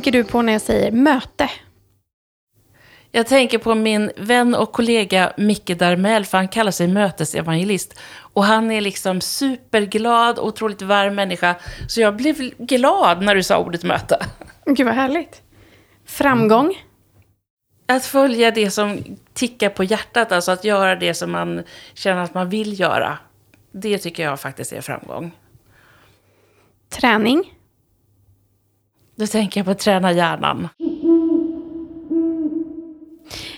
tänker du på när jag säger möte? Jag tänker på min vän och kollega Micke Darmell, för han kallar sig mötesevangelist. Och han är liksom superglad, otroligt varm människa. Så jag blev glad när du sa ordet möte. Gud vad härligt. Framgång? Att följa det som tickar på hjärtat, alltså att göra det som man känner att man vill göra. Det tycker jag faktiskt är framgång. Träning? Då tänker jag på att träna hjärnan.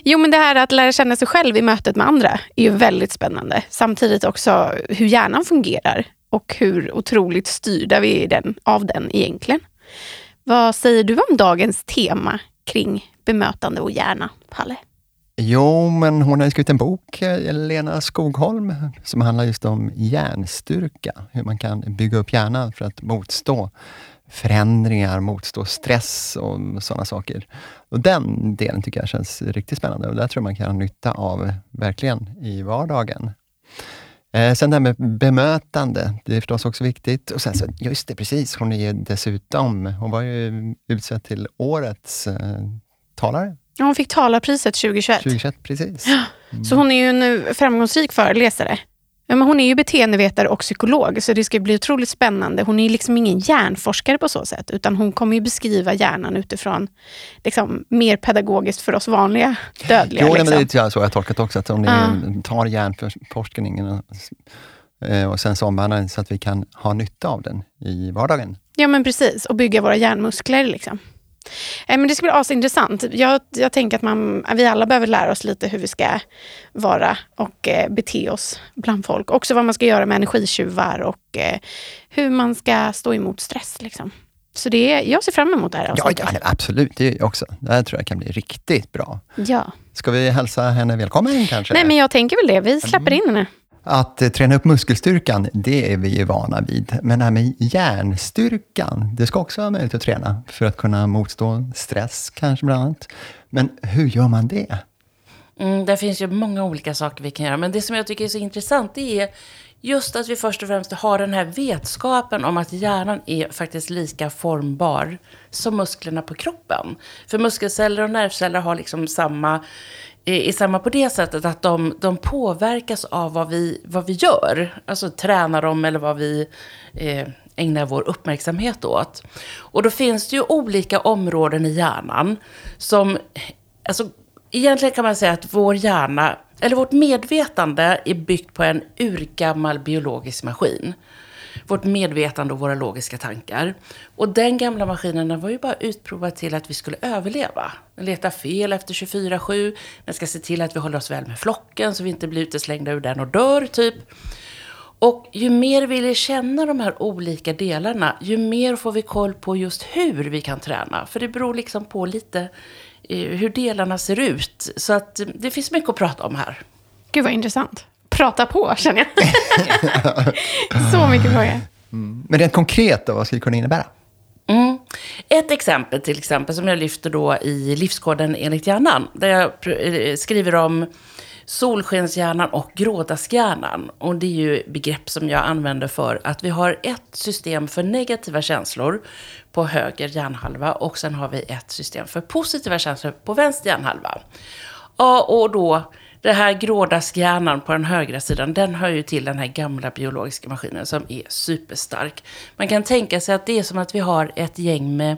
Jo, men det här att lära känna sig själv i mötet med andra är ju väldigt spännande. Samtidigt också hur hjärnan fungerar och hur otroligt styrda vi är den, av den egentligen. Vad säger du om dagens tema kring bemötande och hjärna, Palle? Jo, men hon har skrivit en bok, Lena Skogholm, som handlar just om hjärnstyrka. Hur man kan bygga upp hjärnan för att motstå förändringar, motstå stress och sådana saker. Och Den delen tycker jag känns riktigt spännande och där tror jag man kan ha nytta av verkligen i vardagen. Eh, sen det här med bemötande, det är förstås också viktigt. Och sen så, just det, precis, hon är ju dessutom, hon var ju utsedd till årets eh, talare. Ja, hon fick talarpriset 2021. 2021, precis. Mm. Så hon är ju en framgångsrik föreläsare. Men hon är ju beteendevetare och psykolog, så det ska bli otroligt spännande. Hon är liksom ingen hjärnforskare på så sätt, utan hon kommer ju beskriva hjärnan utifrån liksom, mer pedagogiskt för oss vanliga dödliga. Jo, liksom. men det är så jag har tolkat också, att om ni ja. tar hjärnforskningen och, eh, och sen så omvandlar den så att vi kan ha nytta av den i vardagen. Ja, men precis. Och bygga våra hjärnmuskler. Liksom. Eh, men det ska bli asintressant. Jag, jag tänker att man, vi alla behöver lära oss lite hur vi ska vara och eh, bete oss bland folk. Också vad man ska göra med energitjuvar och eh, hur man ska stå emot stress. Liksom. Så det jag ser fram emot det här Ja, ja absolut. Det också. Det här tror jag kan bli riktigt bra. Ja. Ska vi hälsa henne välkommen kanske? Nej, men jag tänker väl det. Vi släpper mm. in henne. Att eh, träna upp muskelstyrkan, det är vi ju vana vid. Men det här med hjärnstyrkan, det ska också vara möjligt att träna för att kunna motstå stress kanske bland annat. Men hur gör man det? Mm, det finns ju många olika saker vi kan göra. Men det som jag tycker är så intressant, det är just att vi först och främst har den här vetskapen om att hjärnan är faktiskt lika formbar som musklerna på kroppen. För muskelceller och nervceller har liksom samma eh, är samma på det sättet att de, de påverkas av vad vi, vad vi gör. Alltså tränar dem eller vad vi eh, ägnar vår uppmärksamhet åt. Och då finns det ju olika områden i hjärnan som, alltså egentligen kan man säga att vår hjärna, eller vårt medvetande är byggt på en urgammal biologisk maskin vårt medvetande och våra logiska tankar. Och den gamla maskinen var ju bara utprovad till att vi skulle överleva. Den letar fel efter 24-7, den ska se till att vi håller oss väl med flocken så vi inte blir uteslängda ur den och dör, typ. Och ju mer vi lär känna de här olika delarna, ju mer får vi koll på just hur vi kan träna. För det beror liksom på lite hur delarna ser ut. Så att det finns mycket att prata om här. Gud vad intressant prata på, känner jag. så mycket frågor. Mm. Men rent konkret, då, vad skulle det kunna innebära? Mm. Ett exempel till exempel som jag lyfter då i Livskoden enligt hjärnan. Där jag eh, skriver om solskenshjärnan och grådaskhjärnan. Och det är ju begrepp som jag använder för att vi har ett system för negativa känslor på höger hjärnhalva och sen har vi ett system för positiva känslor på vänster hjärnhalva. Ja, och då det här grådaskhjärnan på den högra sidan, den hör ju till den här gamla biologiska maskinen som är superstark. Man kan tänka sig att det är som att vi har ett gäng med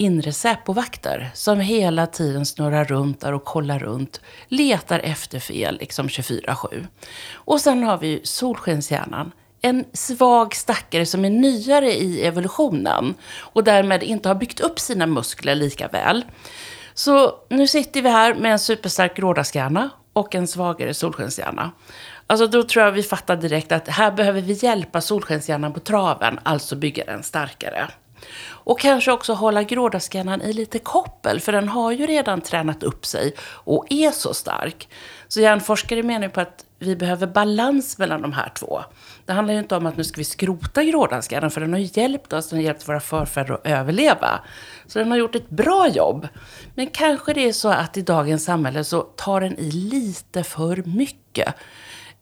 inre Säpovakter som hela tiden snurrar runt där och kollar runt, letar efter fel liksom 24-7. Och sen har vi solskenshjärnan, en svag stackare som är nyare i evolutionen och därmed inte har byggt upp sina muskler lika väl. Så nu sitter vi här med en superstark grådaskhjärna och en svagare solskenshjärna. Alltså då tror jag vi fattar direkt att här behöver vi hjälpa solskenshjärnan på traven, alltså bygga den starkare. Och kanske också hålla grådaskhjärnan i lite koppel, för den har ju redan tränat upp sig och är så stark. Så hjärnforskare menar på att vi behöver balans mellan de här två. Det handlar ju inte om att nu ska vi skrota grådaskhjärnan, för den har ju hjälpt oss, den har hjälpt våra förfäder att överleva. Så den har gjort ett bra jobb. Men kanske det är så att i dagens samhälle så tar den i lite för mycket.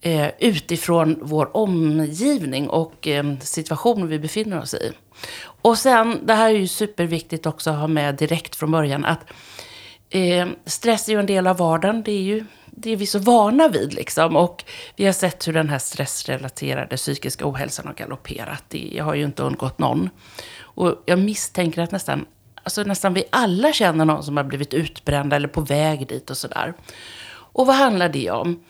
Eh, utifrån vår omgivning och eh, situation vi befinner oss i. Och sen, det här är ju superviktigt också att ha med direkt från början, att eh, stress är ju en del av vardagen. Det är ju det är vi så vana vid liksom. Och vi har sett hur den här stressrelaterade psykiska ohälsan har galopperat. Det har ju inte undgått någon. Och jag misstänker att nästan, alltså nästan vi alla känner någon som har blivit utbrända eller på väg dit och sådär. Och vad handlar det om?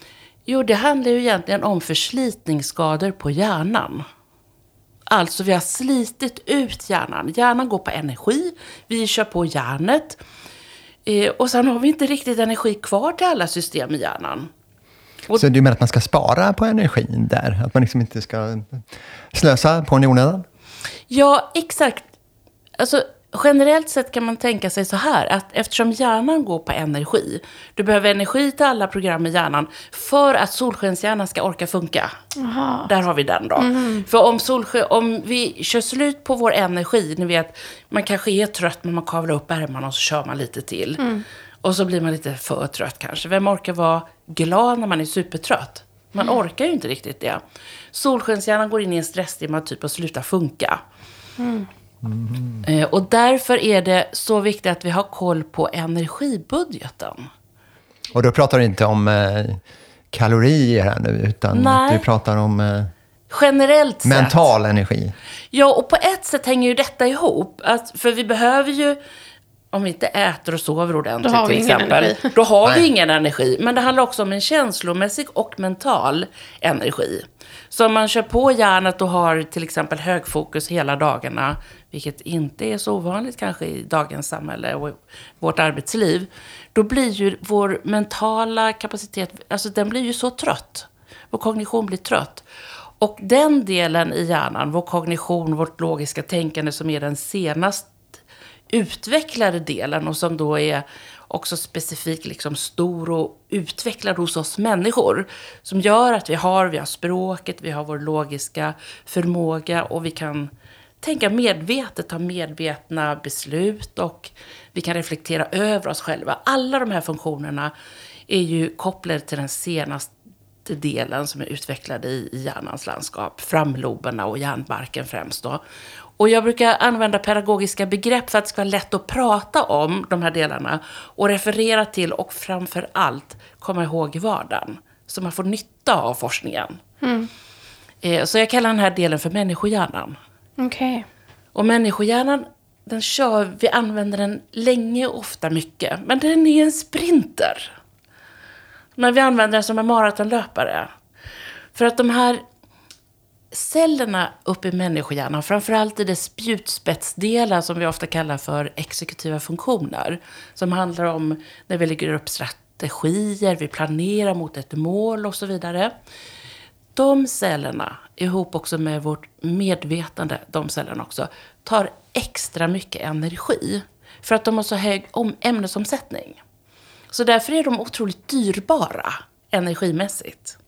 Jo, det handlar ju egentligen om förslitningsskador på hjärnan. Alltså vi har slitit ut hjärnan. Hjärnan går på energi, vi kör på järnet. Eh, och sen har vi inte riktigt energi kvar till alla system i hjärnan. Och, så du menar att man ska spara på energin där? Att man liksom inte ska slösa på den i onödan? Ja, exakt. Alltså, generellt sett kan man tänka sig så här, att eftersom hjärnan går på energi, du behöver energi till alla program i hjärnan för att solskenshjärnan ska orka funka. Aha. Där har vi den då. Mm. För om, solsken, om vi kör slut på vår energi, ni vet, man kanske är trött men man kavlar upp ärmarna och så kör man lite till. Mm. Och så blir man lite för trött kanske. Vem orkar vara glad när man är supertrött? Man mm. orkar ju inte riktigt det. Solskenshjärnan går in i en stressdimma typ och slutar funka. Mm. Mm. Och därför är det så viktigt att vi har koll på energibudgeten. Och då pratar du inte om eh, kalorier här nu, utan Nej. du pratar om eh, Generellt mental sett. energi. Ja, och på ett sätt hänger ju detta ihop. Att, för vi behöver ju om vi inte äter och sover ordentligt då har vi till ingen exempel, energi. då har Nej. vi ingen energi. Men det handlar också om en känslomässig och mental energi. Så om man kör på hjärnet och har till exempel högfokus hela dagarna, vilket inte är så ovanligt kanske i dagens samhälle och vårt arbetsliv, då blir ju vår mentala kapacitet, alltså den blir ju så trött. Vår kognition blir trött. Och den delen i hjärnan, vår kognition, vårt logiska tänkande som är den senast utvecklade delen och som då är också specifikt liksom stor och utvecklad hos oss människor. Som gör att vi har, vi har språket, vi har vår logiska förmåga och vi kan tänka medvetet, ta medvetna beslut och vi kan reflektera över oss själva. Alla de här funktionerna är ju kopplade till den senaste delen som är utvecklad i hjärnans landskap. Framloberna och hjärnbarken främst då. Och jag brukar använda pedagogiska begrepp för att det ska vara lätt att prata om de här delarna och referera till och framför allt komma ihåg i vardagen. Så man får nytta av forskningen. Mm. Eh, så jag kallar den här delen för människohjärnan. Okay. Och människohjärnan, den kör, vi använder den länge och ofta mycket. Men den är en sprinter. Men vi använder den som en maratonlöpare. För att de här cellerna uppe i människohjärnan, framförallt i dess spjutspetsdelar som vi ofta kallar för exekutiva funktioner, som handlar om när vi lägger upp strategier, vi planerar mot ett mål och så vidare. De cellerna, ihop också med vårt medvetande, de cellerna också, tar extra mycket energi. För att de har så hög ämnesomsättning. Så därför är de otroligt dyrbara energimässigt.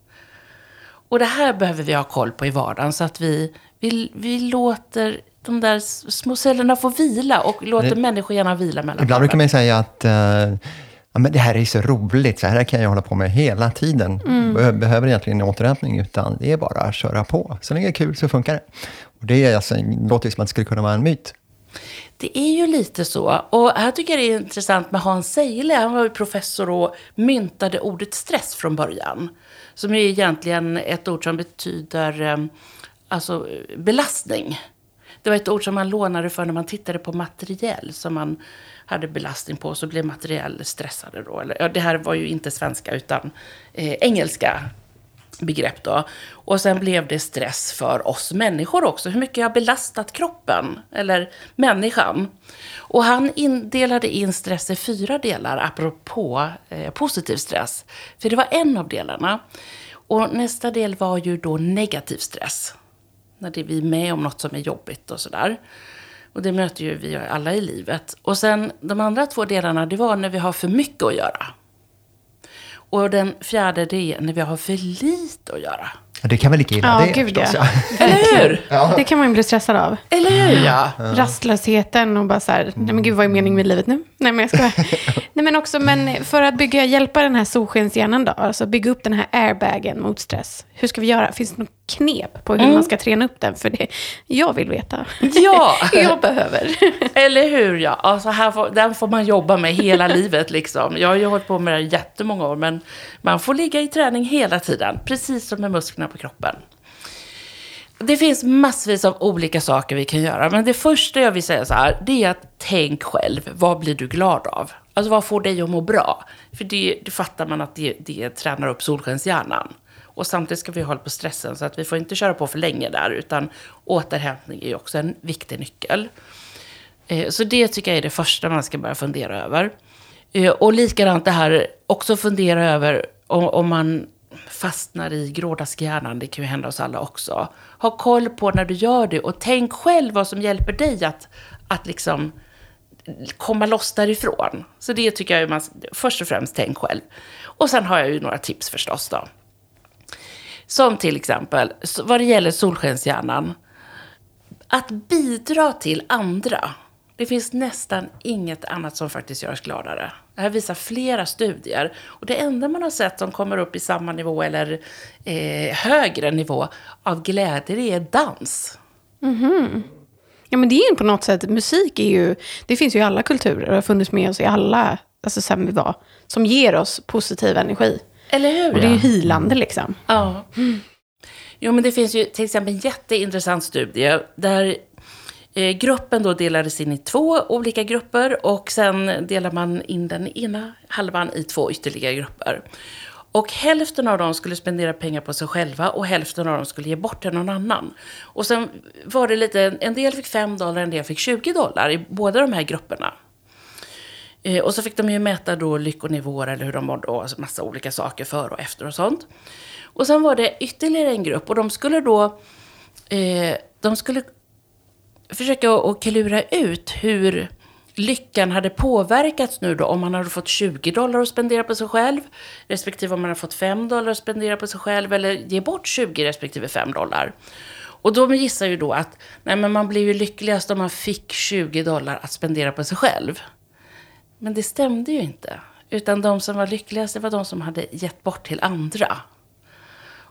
Och det här behöver vi ha koll på i vardagen så att vi, vi, vi låter de där små cellerna få vila och låter det, människor vila mellan Ibland brukar man säga att uh, ja, men det här är så roligt, så här kan jag hålla på med hela tiden. Mm. Behöver egentligen en återhämtning, utan det är bara att köra på. Så länge det är kul så funkar det. Och det är alltså, låter som att det skulle kunna vara en myt. Det är ju lite så. Och här tycker jag det är intressant med Hans Seile. Han var ju professor och myntade ordet stress från början. Som är egentligen ett ord som betyder eh, alltså, belastning. Det var ett ord som man lånade för när man tittade på materiell som man hade belastning på. Så blev materiell stressade då. Eller, ja, det här var ju inte svenska utan eh, engelska begrepp då. Och sen blev det stress för oss människor också. Hur mycket jag har belastat kroppen, eller människan. Och han indelade in stress i fyra delar, apropå eh, positiv stress. För det var en av delarna. Och nästa del var ju då negativ stress. När det är vi är med om något som är jobbigt och sådär. Och det möter ju vi alla i livet. Och sen de andra två delarna, det var när vi har för mycket att göra. Och den fjärde, det är när vi har för lite att göra. Det kan väl lika illa ja, det gud, förstås. Ja. Eller hur? Ja. Det kan man ju bli stressad av. Eller hur? Ja. Rastlösheten och bara så här, nej men gud vad är meningen med livet nu? Nej men jag skojar. nej men också men för att bygga, hjälpa den här solskenshjärnan då, alltså bygga upp den här airbagen mot stress. Hur ska vi göra? Finns det något knep på hur Mm. man ska träna upp den? För det, jag vill veta. Ja. jag behöver. Eller hur ja. Alltså här får, den får man jobba med hela livet liksom. Jag har ju hållit på med det här jättemånga år, men man får ligga i träning hela tiden. Precis som med musklerna på kroppen. Det finns massvis av olika saker vi kan göra. Men det första jag vill säga så här, det är att tänk själv. Vad blir du glad av? Alltså vad får dig att må bra? För det, det fattar man att det, det tränar upp solskenshjärnan. Och samtidigt ska vi hålla på stressen så att vi får inte köra på för länge där. Utan återhämtning är ju också en viktig nyckel. Eh, så det tycker jag är det första man ska börja fundera över. Eh, och likadant det här, också fundera över om, man fastnar i grådaskhjärnan, det kan ju hända oss alla också. Ha koll på när du gör det och tänk själv vad som hjälper dig att, att liksom komma loss därifrån. Så det tycker jag är man, först och främst tänk själv. Och sen har jag ju några tips förstås då. Som till exempel, vad det gäller solskenshjärnan, att bidra till andra. Det finns nästan inget annat som faktiskt gör oss gladare. Det här visar flera studier. Och det enda man har sett som kommer upp i samma nivå eller eh, högre nivå av glädje, det är dans. Mhm. Ja, men det är ju på något sätt, musik är ju, det finns ju i alla kulturer och har funnits med oss i alla, alltså sen vi var, som ger oss positiv energi. Eller hur? Och det är ju hilande liksom. Ja. Jo, men det finns ju till exempel en jätteintressant studie där eh, gruppen då delades in i två olika grupper och sen delar man in den ena halvan i två ytterligare grupper. Och hälften av dem skulle spendera pengar på sig själva och hälften av dem skulle ge bort till någon annan. Och sen var det lite, en del fick 5 dollar, en del fick 20 dollar i båda de här grupperna. Eh, och så fick de ju mäta då lyckonivåer eller hur de mådde och alltså massa olika saker före och efter och sånt. Och sen var det ytterligare en grupp och de skulle då eh, de skulle försöka att klura ut hur lyckan hade påverkats nu då om man hade fått 20 dollar att spendera på sig själv respektive om man hade fått 5 dollar att spendera på sig själv eller ge bort 20 respektive 5 dollar. Och de gissar ju då att nej, men man blir ju lyckligast om man fick 20 dollar att spendera på sig själv. Men det stämde ju inte. Utan de som var lyckligast det var de som hade gett bort till andra.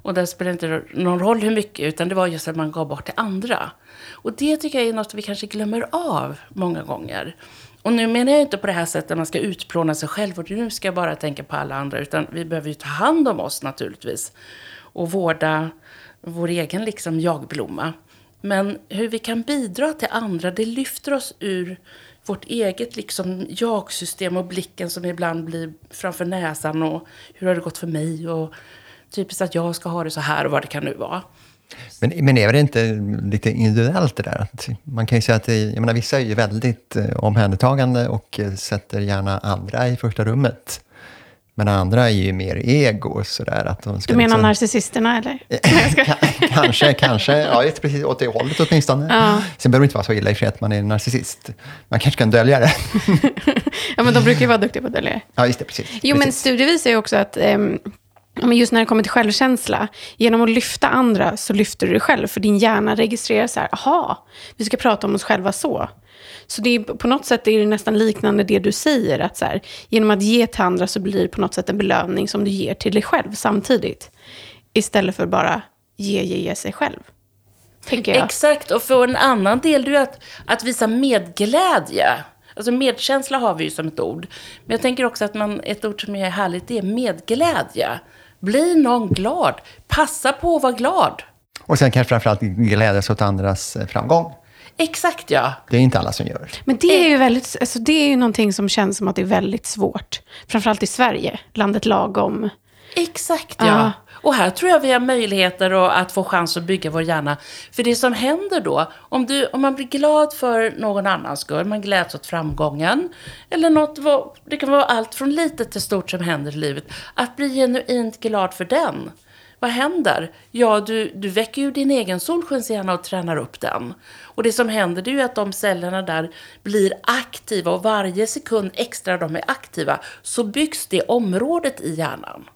Och där spelade inte någon roll hur mycket, utan det var just att man gav bort till andra. Och det tycker jag är något vi kanske glömmer av många gånger. Och nu menar jag inte på det här sättet att man ska utplåna sig själv och nu ska jag bara tänka på alla andra, utan vi behöver ju ta hand om oss naturligtvis. Och vårda vår egen liksom jagblomma. Men hur vi kan bidra till andra, det lyfter oss ur vårt eget liksom jag-system och blicken som ibland blir framför näsan och hur har det gått för mig och typiskt att jag ska ha det så här och vad det kan nu vara. Men, men är det inte lite individuellt det där? Att man kan ju säga att det, jag menar, vissa är ju väldigt eh, omhändertagande och eh, sätter gärna andra i första rummet. Men andra är ju mer ego, sådär att de ska Du menar liksom, narcissisterna eller? Ka- kanske, kanske. Ja, är precis åt det hållet åtminstone. Ja. Sen behöver det inte vara så illa i sig att man är narcissist. Man kanske kan dölja det. Ja, men de brukar ju vara duktiga på att dölja det. Ja, just det. Precis. Jo, men precis. studier visar ju också att men just när det kommer till självkänsla, genom att lyfta andra så lyfter du dig själv. För din hjärna registrerar så här, aha, vi ska prata om oss själva så. Så det är, på något sätt är det nästan liknande det du säger, att så här, genom att ge till andra så blir det på något sätt en belöning som du ger till dig själv samtidigt. Istället för bara ge, ge, ge sig själv. Tänker jag. Exakt, och för en annan del det är att, att visa medglädje. Alltså medkänsla har vi ju som ett ord. Men jag tänker också att man, ett ord som är härligt det är medglädje. Bli någon glad. Passa på att vara glad. Och sen kanske framförallt glädjas åt andras framgång. Exakt ja. Det är inte alla som gör. Men det är ju väldigt, alltså det är ju någonting som känns som att det är väldigt svårt. Framförallt i Sverige, landet lagom. Exakt ja. Ja. Och här tror jag vi har möjligheter att, att få chans att bygga vår hjärna. För det som händer då, om, du, om man blir glad för någon annans skull, man gläds åt framgången, eller något, vad- det kan vara allt från litet till stort som händer i livet, att bli genuint glad för den. Vad händer? Ja, du, du väcker ju din egen solskenshjärna och tränar upp den. Och det som händer det är ju att de cellerna där blir aktiva och varje sekund extra de är aktiva så byggs det området i hjärnan.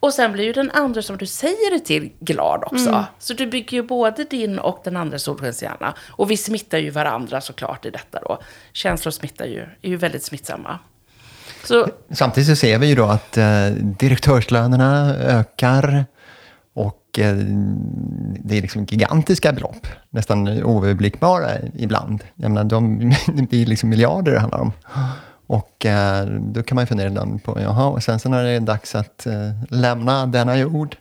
Och sen blir ju den andra som du säger det till glad också. Så du bygger ju både din och den andra solskenshjärna. Och vi smittar ju varandra såklart i detta då. Känslor smittar ju, är ju väldigt smittsamma. Så, Samtidigt så ser vi ju då att eh, direktörslönerna ökar och eh, det är liksom gigantiska belopp, nästan oöverblickbara ibland. Jag menar, de, det är liksom miljarder det handlar om. Och eh, då kan man ju fundera ibland på, jaha, och sen så när det är dags att eh, lämna denna jord,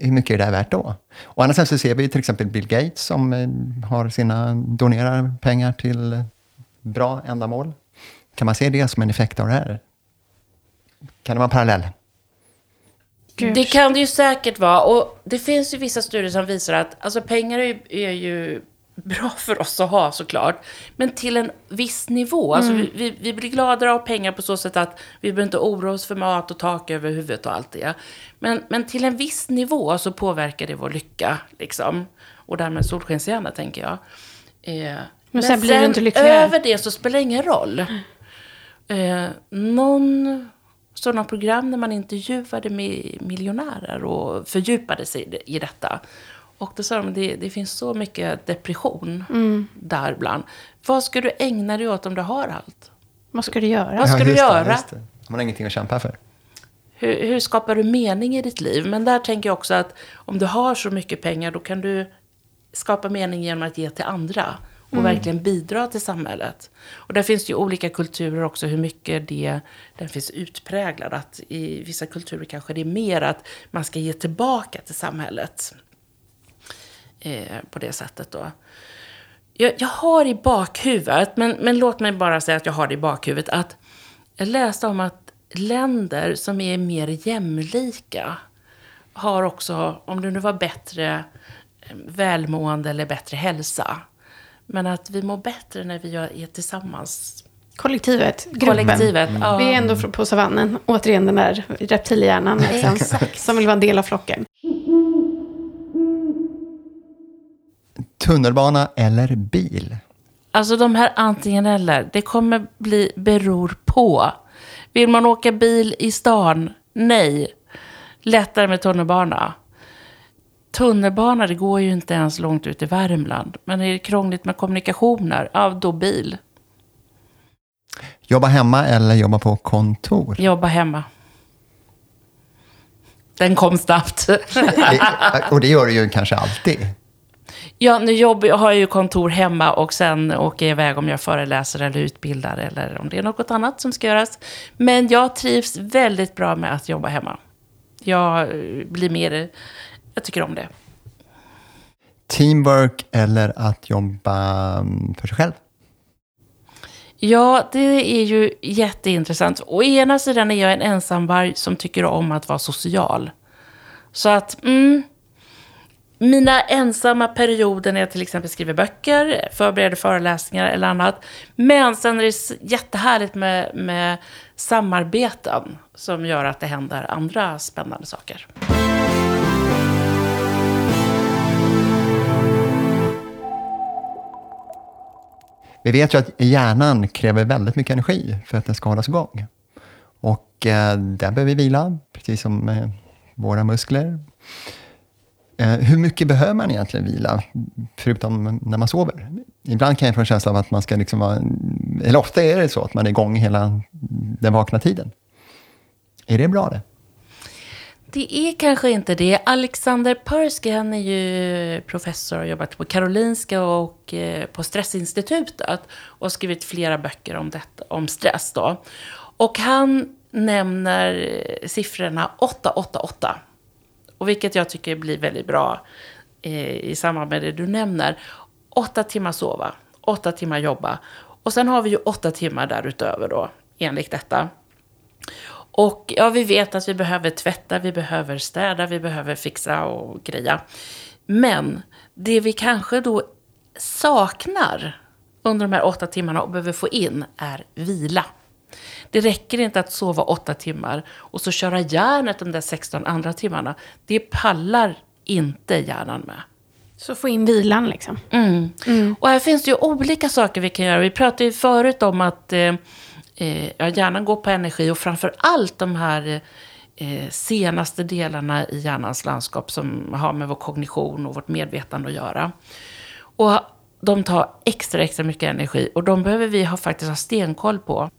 hur mycket är det där värt då? Å andra sidan så ser vi till exempel Bill Gates som eh, har sina, donerar pengar till eh, bra ändamål. Kan man se det som en effekt av det här? Kan det vara en parallell? Gud. Det kan det ju säkert vara. Och det finns ju vissa studier som visar att alltså, pengar är, är ju bra för oss att ha såklart. Men till en viss nivå. Alltså, vi, vi, vi blir gladare av pengar på så sätt att vi behöver inte oroa oss för mat och tak över huvudet och allt det. Men, men till en viss nivå så påverkar det vår lycka. Liksom. Och därmed solskenshjärna tänker jag. Eh, men sen blir du inte lyckligare. över det så spelar det ingen roll. Eh, någon sådana program där man intervjuade med miljonärer och fördjupade sig i detta. Och då sa de att det, det finns så mycket depression Mm. där ibland. Vad ska du ägna dig åt om du har allt? Vad ska du göra? Vad ska du göra? det. Man har ingenting att kämpa för. Hur, hur skapar du mening i ditt liv? Men där tänker jag också att om du har så mycket pengar då kan du skapa mening genom att ge till andra. Och verkligen bidra till samhället. Och där finns det ju olika kulturer också hur mycket det den finns utpräglad. Att i vissa kulturer kanske det är mer att man ska ge tillbaka till samhället. Eh, på det sättet då. Jag, jag har i bakhuvudet, men, men låt mig bara säga att jag har det i bakhuvudet, att jag läste om att länder som är mer jämlika har också, om det nu var bättre eh, välmående eller bättre hälsa, men att vi mår bättre när vi gör- är tillsammans. Kollektivet, gruppen. Kollektivet. Ja. Vi är ändå på savannen. Återigen den där reptilhjärnan liksom, som vill vara en del av flocken. Tunnelbana eller bil? Alltså de här antingen eller, det kommer bli beror på. Vill man åka bil i stan? Nej. Lättare med tunnelbana. Tunnelbana, det går ju inte ens långt ut i Värmland. Men är det krångligt med kommunikationer? Ja, då bil. Jobba hemma eller jobba på kontor? Jobba hemma. Den kom snabbt. Det- Och det gör du ju kanske alltid. Ja, nu jobbar, jag har ju kontor hemma och sen åker jag iväg om jag föreläser eller utbildar eller om det är något annat som ska göras. Men jag trivs väldigt bra med att jobba hemma. Jag eh, blir mer... Jag tycker om det. Teamwork eller att jobba mm, för sig själv? Ja, det är ju jätteintressant. Å ena sidan är jag en ensamvarg som tycker om att vara social. Så att, mm, mina ensamma perioder när jag till exempel skriver böcker, förbereder föreläsningar eller annat. Men sen är det jättehärligt med, med samarbeten som gör att det händer andra spännande saker. Vi vet ju att hjärnan kräver väldigt mycket energi för att den ska hållas igång. Och eh, där behöver vi vila, precis som eh, våra muskler. Eh, hur mycket behöver man egentligen vila, förutom när man sover? Ibland kan jag få en känsla av att man ska liksom vara, eller ofta är det så att man är igång hela den vakna tiden. Är det bra det? Det är kanske inte det. Alexander Persky, han är ju professor och har jobbat på Karolinska och eh, på Stressinstitutet och har skrivit flera böcker om, detta, om stress. Då. Och han nämner eh, siffrorna 888. Och vilket jag tycker blir väldigt bra eh, i samband med det du nämner. Åtta timmar sova, åtta timmar jobba. Och sen har vi ju åtta timmar därutöver då, enligt detta. Och ja, vi vet att vi behöver tvätta, vi behöver städa, vi behöver fixa och greja. Men det vi kanske då saknar under de här åtta timmarna och behöver få in är vila. Det räcker inte att sova åtta timmar och så köra järnet de där 16 andra timmarna. Det pallar inte hjärnan med. Så få in vilan liksom. Mm. Och här finns det ju olika saker vi kan göra. Vi pratade ju förut om att eh, eh, ja, hjärnan går på energi och framför allt de här eh, senaste delarna i hjärnans landskap som har med vår kognition och vårt medvetande att göra. Och de tar extra, extra mycket energi och de behöver vi ha, faktiskt ha stenkoll på.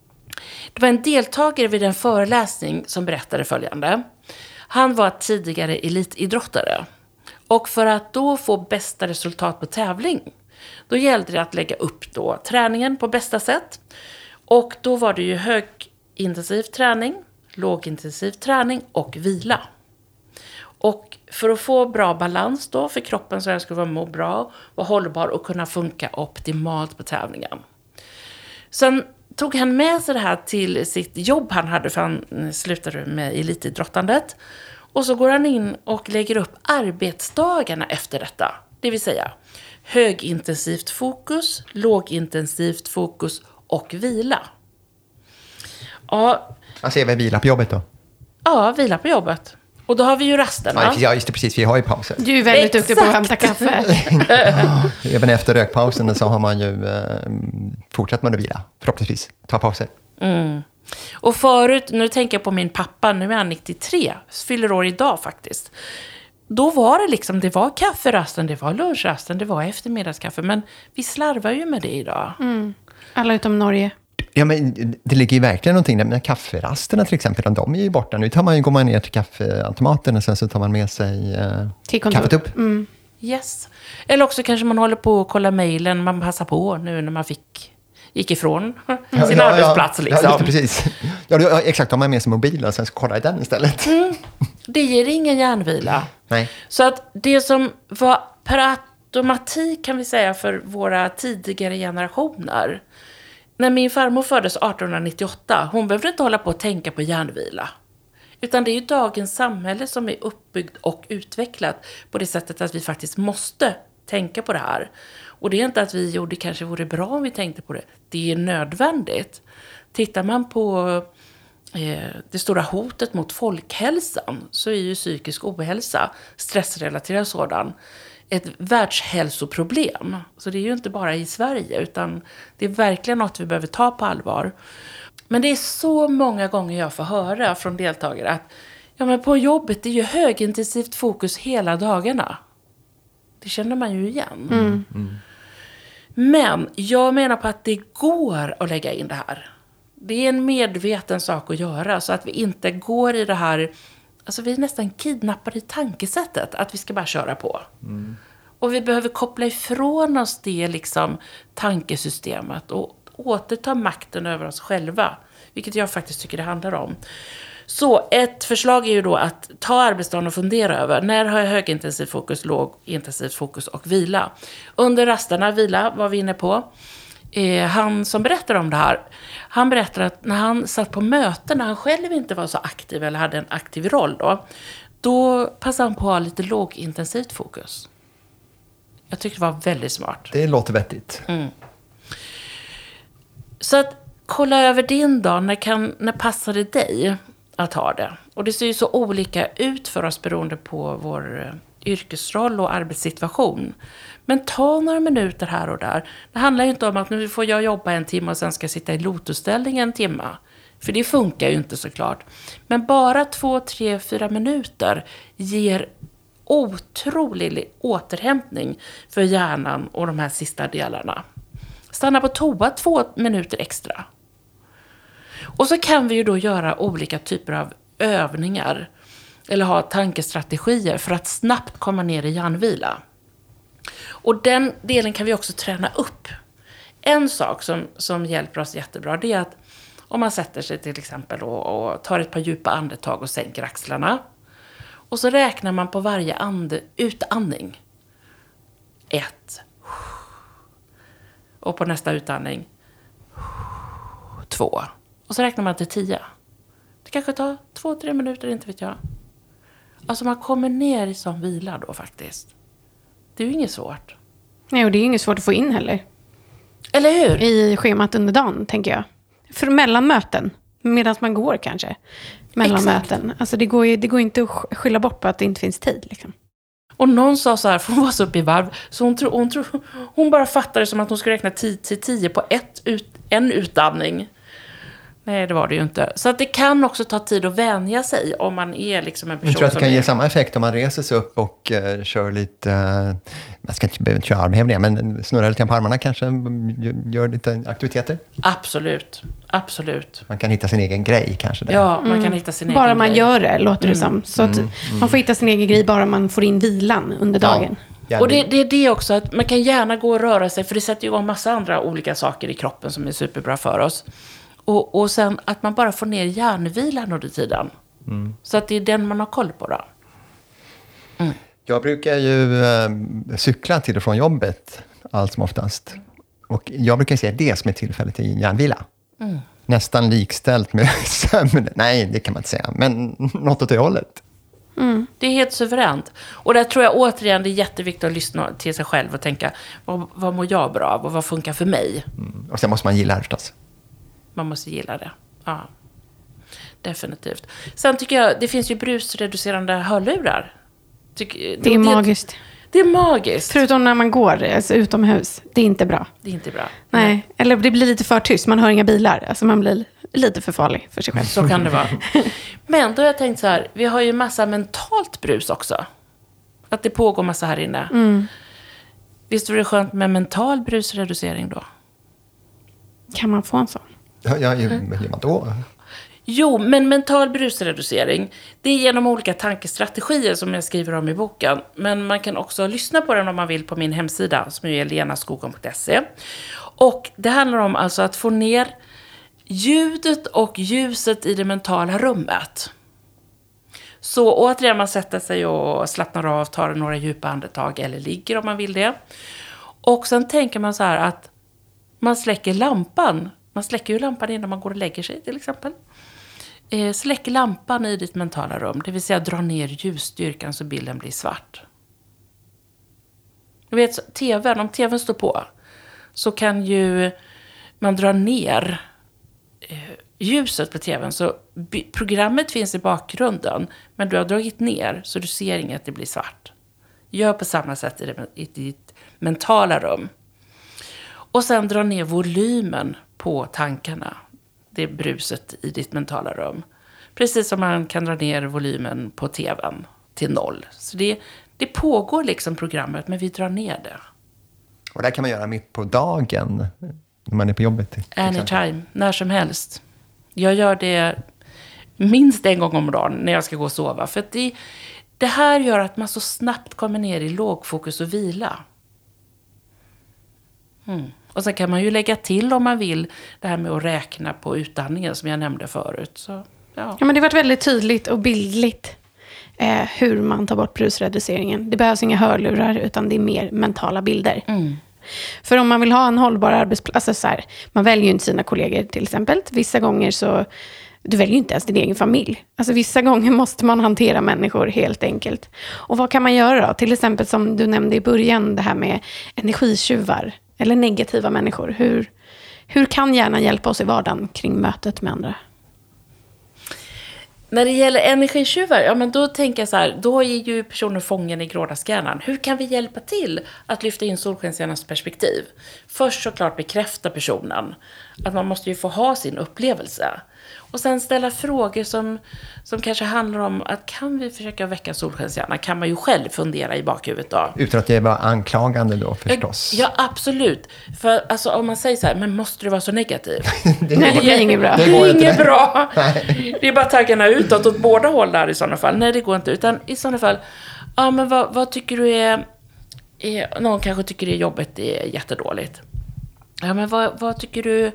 Det var en deltagare vid en föreläsning som berättade följande. Han var tidigare elitidrottare. Och för att då få bästa resultat på tävling, då gällde det att lägga upp då träningen på bästa sätt. Och då var det ju högintensiv träning, lågintensiv träning och vila. Och för att få bra balans då för kroppen så den skulle vara må bra, vara hållbar och kunna funka optimalt på tävlingen. Sen tog han med sig det här till sitt jobb han hade, för han slutade med elitidrottandet. Och så går han in och lägger upp arbetsdagarna efter detta. Det vill säga högintensivt fokus, lågintensivt fokus och vila. Ja, Alltså är vi vila på jobbet då? ja vila på jobbet. Och då har vi ju rasterna. Ja, just det, precis. Vi har ju pauser. Du är väldigt duktig på att hämta kaffe. Även efter rökpausen så har man ju eh, fortsatt med att vila, förhoppningsvis. Ta pauser. Mm. Och förut, nu tänker jag på min pappa, nu är han 93, fyller år idag faktiskt. Då var det liksom, det var kafferasten, det var lunchrasten, det var eftermiddagskaffe. Men vi slarvar ju med det idag. Alla utom Norge. Ja, men det ligger ju verkligen någonting där. Men kafferasterna till exempel, de är ju borta. Nu tar man ju, går man ner till kaffeautomaten och sen så tar man med sig eh, kontor. kaffetupp. Mm. Yes. Eller också kanske man håller på och kollar mejlen, man passar på nu när man fick, gick ifrån sin arbetsplats. Liksom. Ja, just precis. Ja, ja, exakt, de har med sig mobilen och sen så kollar i den istället. Det ger ingen hjärnvila. Nej. Så att det som var per automatik kan vi säga för våra tidigare generationer. När min farmor föddes 1898, hon behövde inte hålla på och tänka på hjärnvila. Utan det är ju dagens samhälle som är uppbyggt och utvecklat på det sättet att vi faktiskt måste tänka på det här. Och det är inte att vi gjorde kanske vore bra om vi tänkte på det. Det är nödvändigt. Tittar man på eh, det stora hotet mot folkhälsan så är ju psykisk ohälsa, stressrelaterad sådan, ett världshälsoproblem. Så det är ju inte bara i Sverige, utan det är verkligen något vi behöver ta på allvar. Men det är så många gånger jag får höra från deltagare att ja, men på jobbet det är ju högintensivt fokus hela dagarna. Det känner man ju igen. Men jag menar på att det går att lägga in det här. Det är en medveten sak att göra så att vi inte går i det här, alltså vi är nästan kidnappade i tankesättet att vi ska bara köra på. Och vi behöver koppla ifrån oss det liksom tankesystemet och återta makten över oss själva. Vilket jag faktiskt tycker det handlar om. Så ett förslag är ju då att ta arbetsdagen och fundera över när har jag högintensivt fokus, lågintensivt fokus och vila. Under rasterna, vila var vi inne på. Eh, han som berättar om det här, han berättar att när han satt på möten, när han själv inte var så aktiv eller hade en aktiv roll då, då passade han på att ha lite lågintensivt fokus. Jag tycker det var väldigt smart. Det låter vettigt. Så att kolla över din dag. När, kan, när passar det dig att ha det? Och det ser ju så olika ut för oss beroende på vår eh, yrkesroll och arbetssituation. Men ta några minuter här och där. Det handlar ju inte om att nu får jag jobba en timme och sen ska jag sitta i lotusställning en timme. För det funkar ju inte såklart. Men bara två, tre, fyra minuter ger otrolig återhämtning för hjärnan och de här sista delarna. Stanna på toa två minuter extra. Och så kan vi ju då göra olika typer av övningar eller ha tankestrategier för att snabbt komma ner i hjärnvila. Och den delen kan vi också träna upp. En sak som, som hjälper oss jättebra det är att om man sätter sig till exempel och, och tar ett par djupa andetag och sänker axlarna. Och så räknar man på varje and, utandning. Ett. Och på nästa utandning. Två. Och så räknar man till tio. Det kanske tar två, tre minuter, inte vet jag. Alltså man kommer ner i sån vila då faktiskt. Det är ju inget svårt. Nej, och det är ju inget svårt att få in heller. Eller hur? I schemat under dagen, tänker jag. För mellan möten. Medan man går kanske. Mellan Exakt. möten. Alltså det går ju det går inte att sk- skylla bort på att det inte finns tid. Liksom. Och någon sa så här, för hon var så uppe i varv, så hon, tro, hon, tro, hon bara fattade som att hon skulle räkna 10 till 10 på ett ut, en utandning. Nej, det var det ju inte. Så att det kan också ta tid att vänja sig om man är liksom en person Jag tror att det kan är... ge samma effekt om man reser sig upp och uh, kör lite, uh, man ska inte behöva köra armhävningar, men snurrar lite på armarna kanske, gör lite aktiviteter. Absolut, absolut. Man kan hitta sin egen grej kanske. Där. Ja, man kan hitta sin egen Bara man grej. gör det, låter det som. Så att man får hitta sin egen grej bara man får in vilan under dagen. Ja, Och det, det är det också, att man kan gärna gå och röra sig, för det sätter igång massa andra olika saker i kroppen som är superbra för oss. Och, och sen att man bara får ner hjärnvilan under tiden. Så att det är den man har koll på då. Jag brukar ju eh, cykla till och från jobbet allt som oftast. Och jag brukar säga det som är tillfälle till hjärnvila. Nästan likställt med sömn. Nej, det kan man inte säga, men något åt det hållet. Det är helt suveränt. Och där tror jag återigen det är jätteviktigt att lyssna till sig själv och tänka, vad, vad mår jag bra av och vad funkar för mig? Och sen måste man gilla det förstås. Man måste gilla det. Ja. Definitivt. Sen tycker jag, det finns ju brusreducerande hörlurar. Tyck- Det är magiskt. Det är magiskt. Förutom när man går alltså, utomhus. Det är inte bra. Det är inte bra. Nej, eller det blir lite för tyst. Man hör inga bilar. Alltså man blir lite för farlig för sig själv. Så kan det vara. Men då har jag tänkt så här, vi har ju massa mentalt brus också. Att det pågår massa här inne. Visst vore det skönt med mental brusreducering då? Kan man få en sån? Ja, ja, ju- gör man då? Jo, men mental brusreducering, det är genom olika tankestrategier som jag skriver om i boken. Men man kan också lyssna på den om man vill på min hemsida, som är lenaskogon.se. Och det handlar om alltså att få ner ljudet och ljuset i det mentala rummet. Så återigen, man sätter sig och slappnar av, tar några djupa andetag, eller ligger om man vill det. Och sen tänker man så här att man släcker lampan. Man släcker ju lampan innan man går och lägger sig till exempel. Eh, släck lampan i ditt mentala rum, det vill säga dra ner ljusstyrkan så bilden blir svart. Du vet, tvn, om tvn står på så kan ju man dra ner eh, ljuset på tvn. Så programmet finns i bakgrunden, men du har dragit ner så du ser inget, det blir svart. Gör på samma sätt i, det, i ditt mentala rum. Och sen dra ner volymen på tankarna. Det är bruset i ditt mentala rum. Precis som man kan dra ner volymen på tvn till noll. Så det, det pågår liksom programmet, men vi drar ner det. Och det här kan man göra mitt på dagen, när man är på jobbet. Anytime, när som helst. Jag gör det minst en gång om dagen när jag ska gå och sova. För att det, det här gör att man så snabbt kommer ner i lågfokus och vila. Mm. Och sen kan man ju lägga till om man vill det här med att räkna på utandningen som jag nämnde förut. Så, ja. Ja, men det har varit väldigt tydligt och bildligt eh, hur man tar bort brusreduceringen. Det behövs inga hörlurar, utan det är mer mentala bilder. För om man vill ha en hållbar arbetsplats, alltså så här, man väljer ju inte sina kollegor till exempel. Vissa gånger så, du väljer ju inte ens din egen familj. Alltså vissa gånger måste man hantera människor helt enkelt. Och vad kan man göra då? Till exempel som du nämnde i början, det här med energitjuvar. Eller negativa människor. Hur, hur kan hjärnan hjälpa oss i vardagen kring mötet med andra? När det gäller energitjuvar, ja men då tänker jag så här, då är ju personen fången i grådaskhjärnan. Hur kan vi hjälpa till att lyfta in solskenshjärnans perspektiv? Först såklart bekräfta personen, att man måste ju få ha sin upplevelse. Och sen ställa frågor som, som kanske handlar om att kan vi försöka väcka solskenshjärnan? Kan man ju själv fundera i bakhuvudet då. Utan att det var anklagande då förstås. Ja, absolut. För alltså, om man säger så här, men måste du vara så negativ? det Nej, det blir inget bra. Det Det går är inte. inget bra. Det är bara taggarna utåt åt båda håll där i sådana fall. Nej, det går inte. Utan i sådana fall, ja men vad, vad tycker du är, är... Någon kanske tycker det jobbet är jättedåligt. Ja, men vad, vad tycker du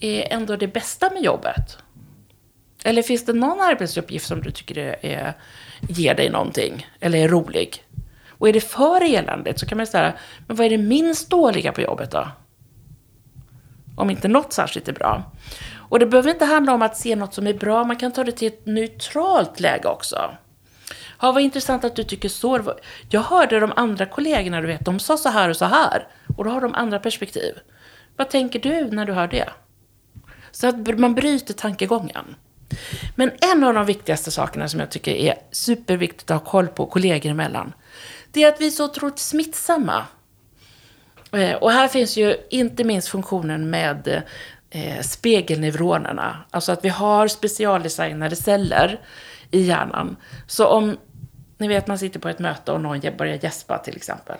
är ändå det bästa med jobbet? Eller finns det någon arbetsuppgift som du tycker är, är, ger dig någonting? Eller är rolig? Och är det för eländigt så kan man säga, men vad är det minst dåliga på jobbet då? Om inte något särskilt är bra. Och det behöver inte handla om att se något som är bra, man kan ta det till ett neutralt läge också. Ja, vad intressant att du tycker så. Jag hörde de andra kollegorna, du vet, de sa så här och så här. Och då har de andra perspektiv. Vad tänker du när du hör det? Så att man bryter tankegången. Men en av de viktigaste sakerna som jag tycker är superviktigt att ha koll på kollegor emellan, det är att vi är så otroligt smittsamma. Eh, Och här finns ju inte minst funktionen med eh, spegelneuronerna. Alltså att vi har specialdesignade celler i hjärnan. Så om, ni vet man sitter på ett möte och någon börjar gäspa till exempel.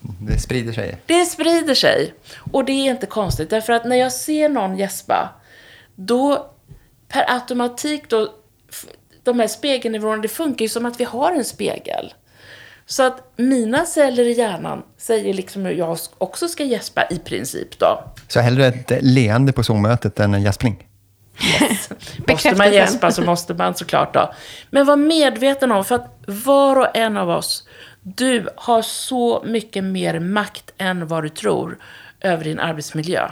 Det sprider sig. Det sprider sig. Och det är inte konstigt, därför att när jag ser någon gäspa, då per automatik då, de här spegelneuronerna, det funkar ju som att vi har en spegel. Så att mina celler i hjärnan säger liksom hur jag också ska gäspa i princip då. Så hellre ett leende på Zoom-mötet än en gäspning. Måste man gäspa så måste man såklart då. Men var medveten om, för att var och en av oss, du har så mycket mer makt än vad du tror över din arbetsmiljö.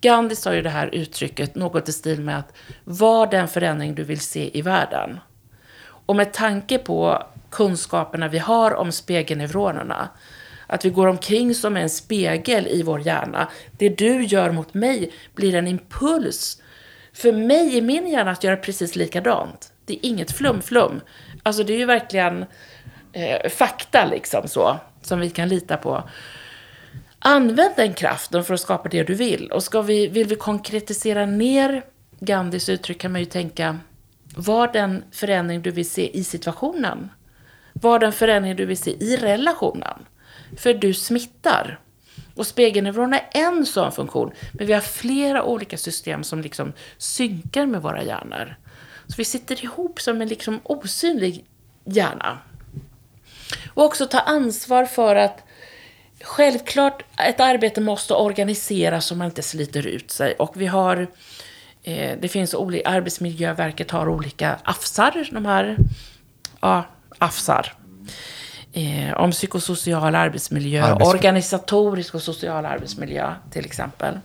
Gandhi sa ju det här uttrycket, något i stil med att var den förändring du vill se i världen. Och med tanke på kunskaperna vi har om spegelneuronerna, att vi går omkring som en spegel i vår hjärna. Det du gör mot mig blir en impuls för mig i min hjärna att göra precis likadant. Det är inget flum-flum. Alltså det är ju verkligen eh, fakta liksom så, som vi kan lita på. Använd den kraften för att skapa det du vill. Och ska vi, vill vi konkretisera ner Gandhis uttryck kan man ju tänka, var den förändring du vill se i situationen? Var den förändring du vill se i relationen? För du smittar. Och spegelneuronerna är en sån funktion, men vi har flera olika system som liksom synkar med våra hjärnor. Så vi sitter ihop som en liksom osynlig hjärna. Och också ta ansvar för att Självklart, ett arbete måste organiseras så man inte sliter ut sig. Och vi har, eh, det finns olika, Arbetsmiljöverket har olika AFSar, de här, ja, AFSar. Eh, om psykosocial arbetsmiljö, Arbets- organisatorisk och social arbetsmiljö till exempel.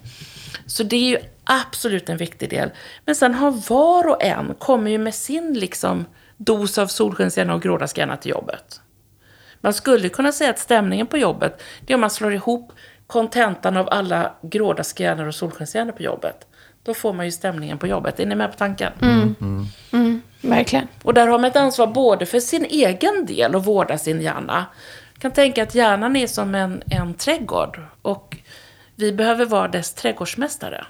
Så det är ju absolut en viktig del. Men sen har var och en kommer ju med sin liksom dos av solskenshjärna och grådaskhjärna till jobbet. Man skulle kunna säga att stämningen på jobbet, det är om man slår ihop kontentan av alla grådaskhjärnor och solskenshjärnor på jobbet. Då får man ju stämningen på jobbet. Är ni med på tanken? Verkligen. Och där har man ett ansvar både för sin egen del och vårda sin hjärna. Jag kan tänka att hjärnan är som en, en trädgård och vi behöver vara dess trädgårdsmästare.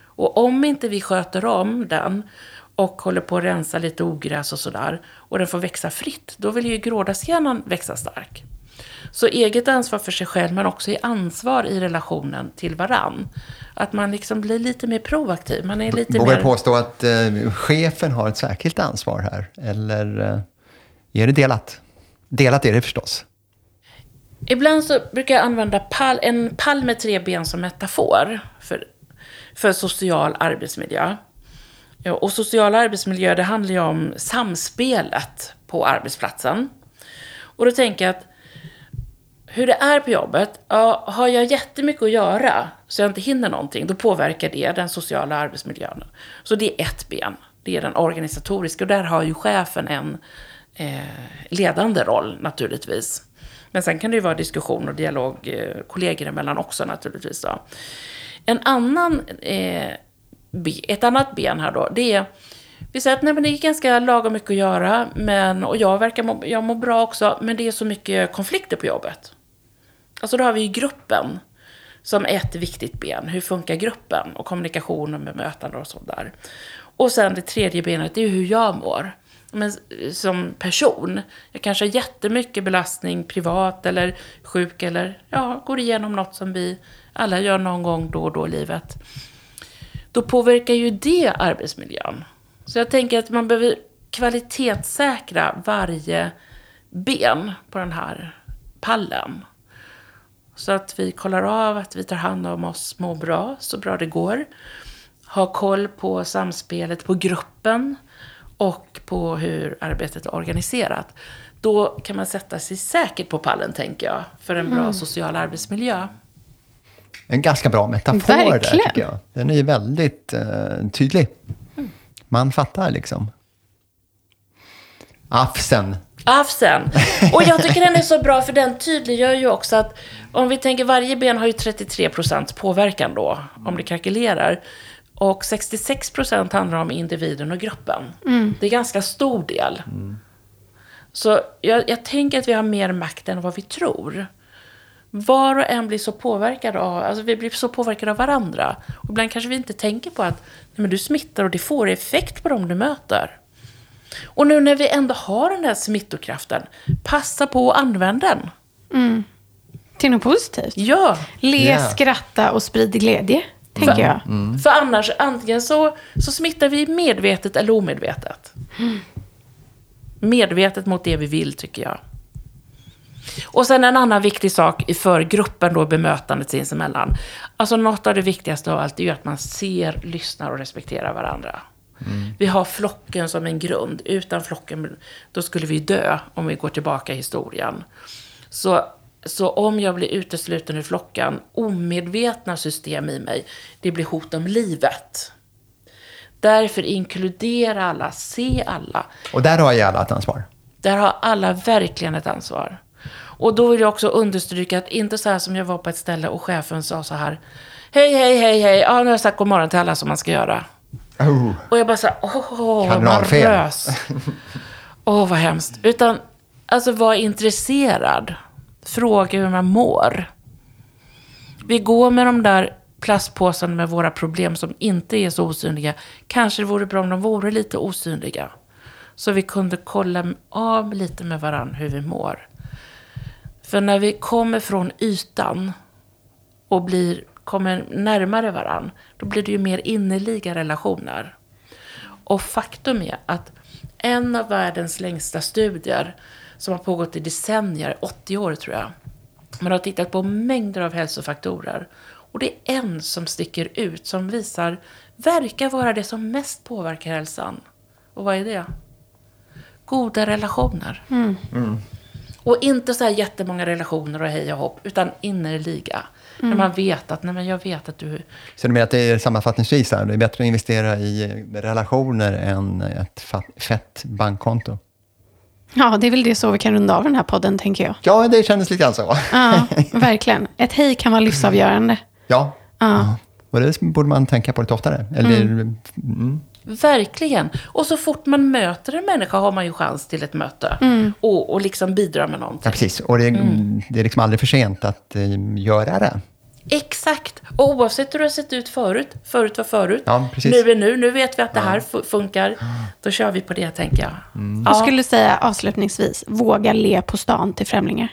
Och om inte vi sköter om den och håller på att rensa lite ogräs och sådär och den får växa fritt, då vill ju grådaskhjärnan växa stark. Så eget ansvar för sig själv men också i ansvar i relationen till varann. Att man liksom blir lite mer proaktiv. Man är lite Vågar mer... påstå att eh, chefen har ett särskilt ansvar här? Eller eh, är det delat? Delat är det förstås. Ibland så brukar jag använda pall, en pall med tre ben som metafor för, för social arbetsmiljö. Ja, Och social arbetsmiljö, det handlar ju om samspelet på arbetsplatsen. Och då tänker jag att hur det är på jobbet, ja, har jag jättemycket att göra så jag inte hinner någonting, då påverkar det den sociala arbetsmiljön. Så det är ett ben, det är den organisatoriska och där har ju chefen en eh, ledande roll naturligtvis. Men sen kan det ju vara diskussion och dialog eh, kollegor emellan också naturligtvis. Då. En annan, eh, ett annat ben här då, det är vi säger att nej, men det är ganska lagom mycket att göra, men, och jag verkar må, jag mår bra också, men det är så mycket konflikter på jobbet. Alltså då har vi ju gruppen som ett viktigt ben. Hur funkar gruppen? Och kommunikation och bemötande och sånt där. Och sen det tredje benet, det är hur jag mår. Men som person. Jag kanske har jättemycket belastning privat eller sjuk eller ja, går igenom något som vi alla gör någon gång då och då i livet. Då påverkar ju det arbetsmiljön. Så jag tänker att man behöver kvalitetssäkra varje ben på den här pallen. Så att vi kollar av att vi tar hand om oss, mår bra, så bra det går. Ha koll på samspelet på gruppen och på hur arbetet är organiserat. Då kan man sätta sig säkert på pallen, tänker jag, för en bra social arbetsmiljö. En ganska bra metafor där, Verkligen. tycker jag. Den är ju väldigt eh, tydlig. Man fattar liksom. Afsen. Afsen. Och jag tycker den är så bra för den tydliggör ju också att om vi tänker varje ben har ju 33% påverkan då, om det kalkylerar. Och 66% handlar om individen och gruppen. Det är ganska stor del. Så jag, jag tänker att vi har mer makt än vad vi tror. Var och en blir så påverkad av, alltså vi blir så påverkade av varandra. Och ibland kanske vi inte tänker på att nej, men du smittar och det får effekt på dem du möter. Och nu när vi ändå har den här smittokraften, passa på att använda den. Till något positivt. Ja, Le, Ja. skratta och sprid glädje, tänker jag. för annars antingen så, så smittar vi medvetet eller omedvetet. Medvetet mot det vi vill, tycker jag. Och sen en annan viktig sak för gruppen då, bemötandet sinsemellan. Alltså något av det viktigaste av allt är ju att man ser, lyssnar och respekterar varandra. Vi har flocken som en grund. Utan flocken, då skulle vi dö om vi går tillbaka i historien. Så, så om jag blir utesluten ur flocken, omedvetna system i mig, det blir hot om livet. Därför inkludera alla, se alla. Och där har ju alla ett ansvar. Där har alla verkligen ett ansvar. Och då vill jag också understryka att inte så här som jag var på ett ställe och chefen sa så här. Hej, hej, hej, hej. Ja, nu har jag sagt god morgon till alla som man ska göra. Oh. Och jag bara så här, åh, vad nervös. Åh, vad hemskt. Utan, alltså var intresserad. Fråga hur man mår. Vi går med de där plastpåsarna med våra problem som inte är så osynliga. Kanske det vore bra om de vore lite osynliga. Så vi kunde kolla av lite med varandra hur vi mår. För när vi kommer från ytan och blir, kommer närmare varandra, då blir det ju mer innerliga relationer. Och faktum är att en av världens längsta studier, som har pågått i decennier, 80 år tror jag, man har tittat på mängder av hälsofaktorer. Och det är en som sticker ut, som visar, verkar vara det som mest påverkar hälsan. Och vad är det? Goda relationer. Och inte så här jättemånga relationer och hej och hopp, utan innerliga. När man vet att, nej men jag vet att du... Så du menar att det är sammanfattningsvis här, det är bättre att investera i relationer än ett fett bankkonto? Ja, det är väl det så vi kan runda av den här podden, tänker jag. Ja, det kändes lite grann så. Ja, verkligen. Ett hej kan vara livsavgörande. Ja. Ja. Och det borde man tänka på lite oftare. Eller, mm. Verkligen. Och så fort man möter en människa har man ju chans till ett möte. Och, och liksom bidra med någonting. Ja, precis. Och det, det är liksom aldrig för sent att eh, göra det. Exakt. Och oavsett hur det har sett ut förut, förut var förut, Ja, nu är nu, nu vet vi att det här fu- funkar, då kör vi på det tänker jag. Jag skulle säga avslutningsvis, våga le på stan till främlingar.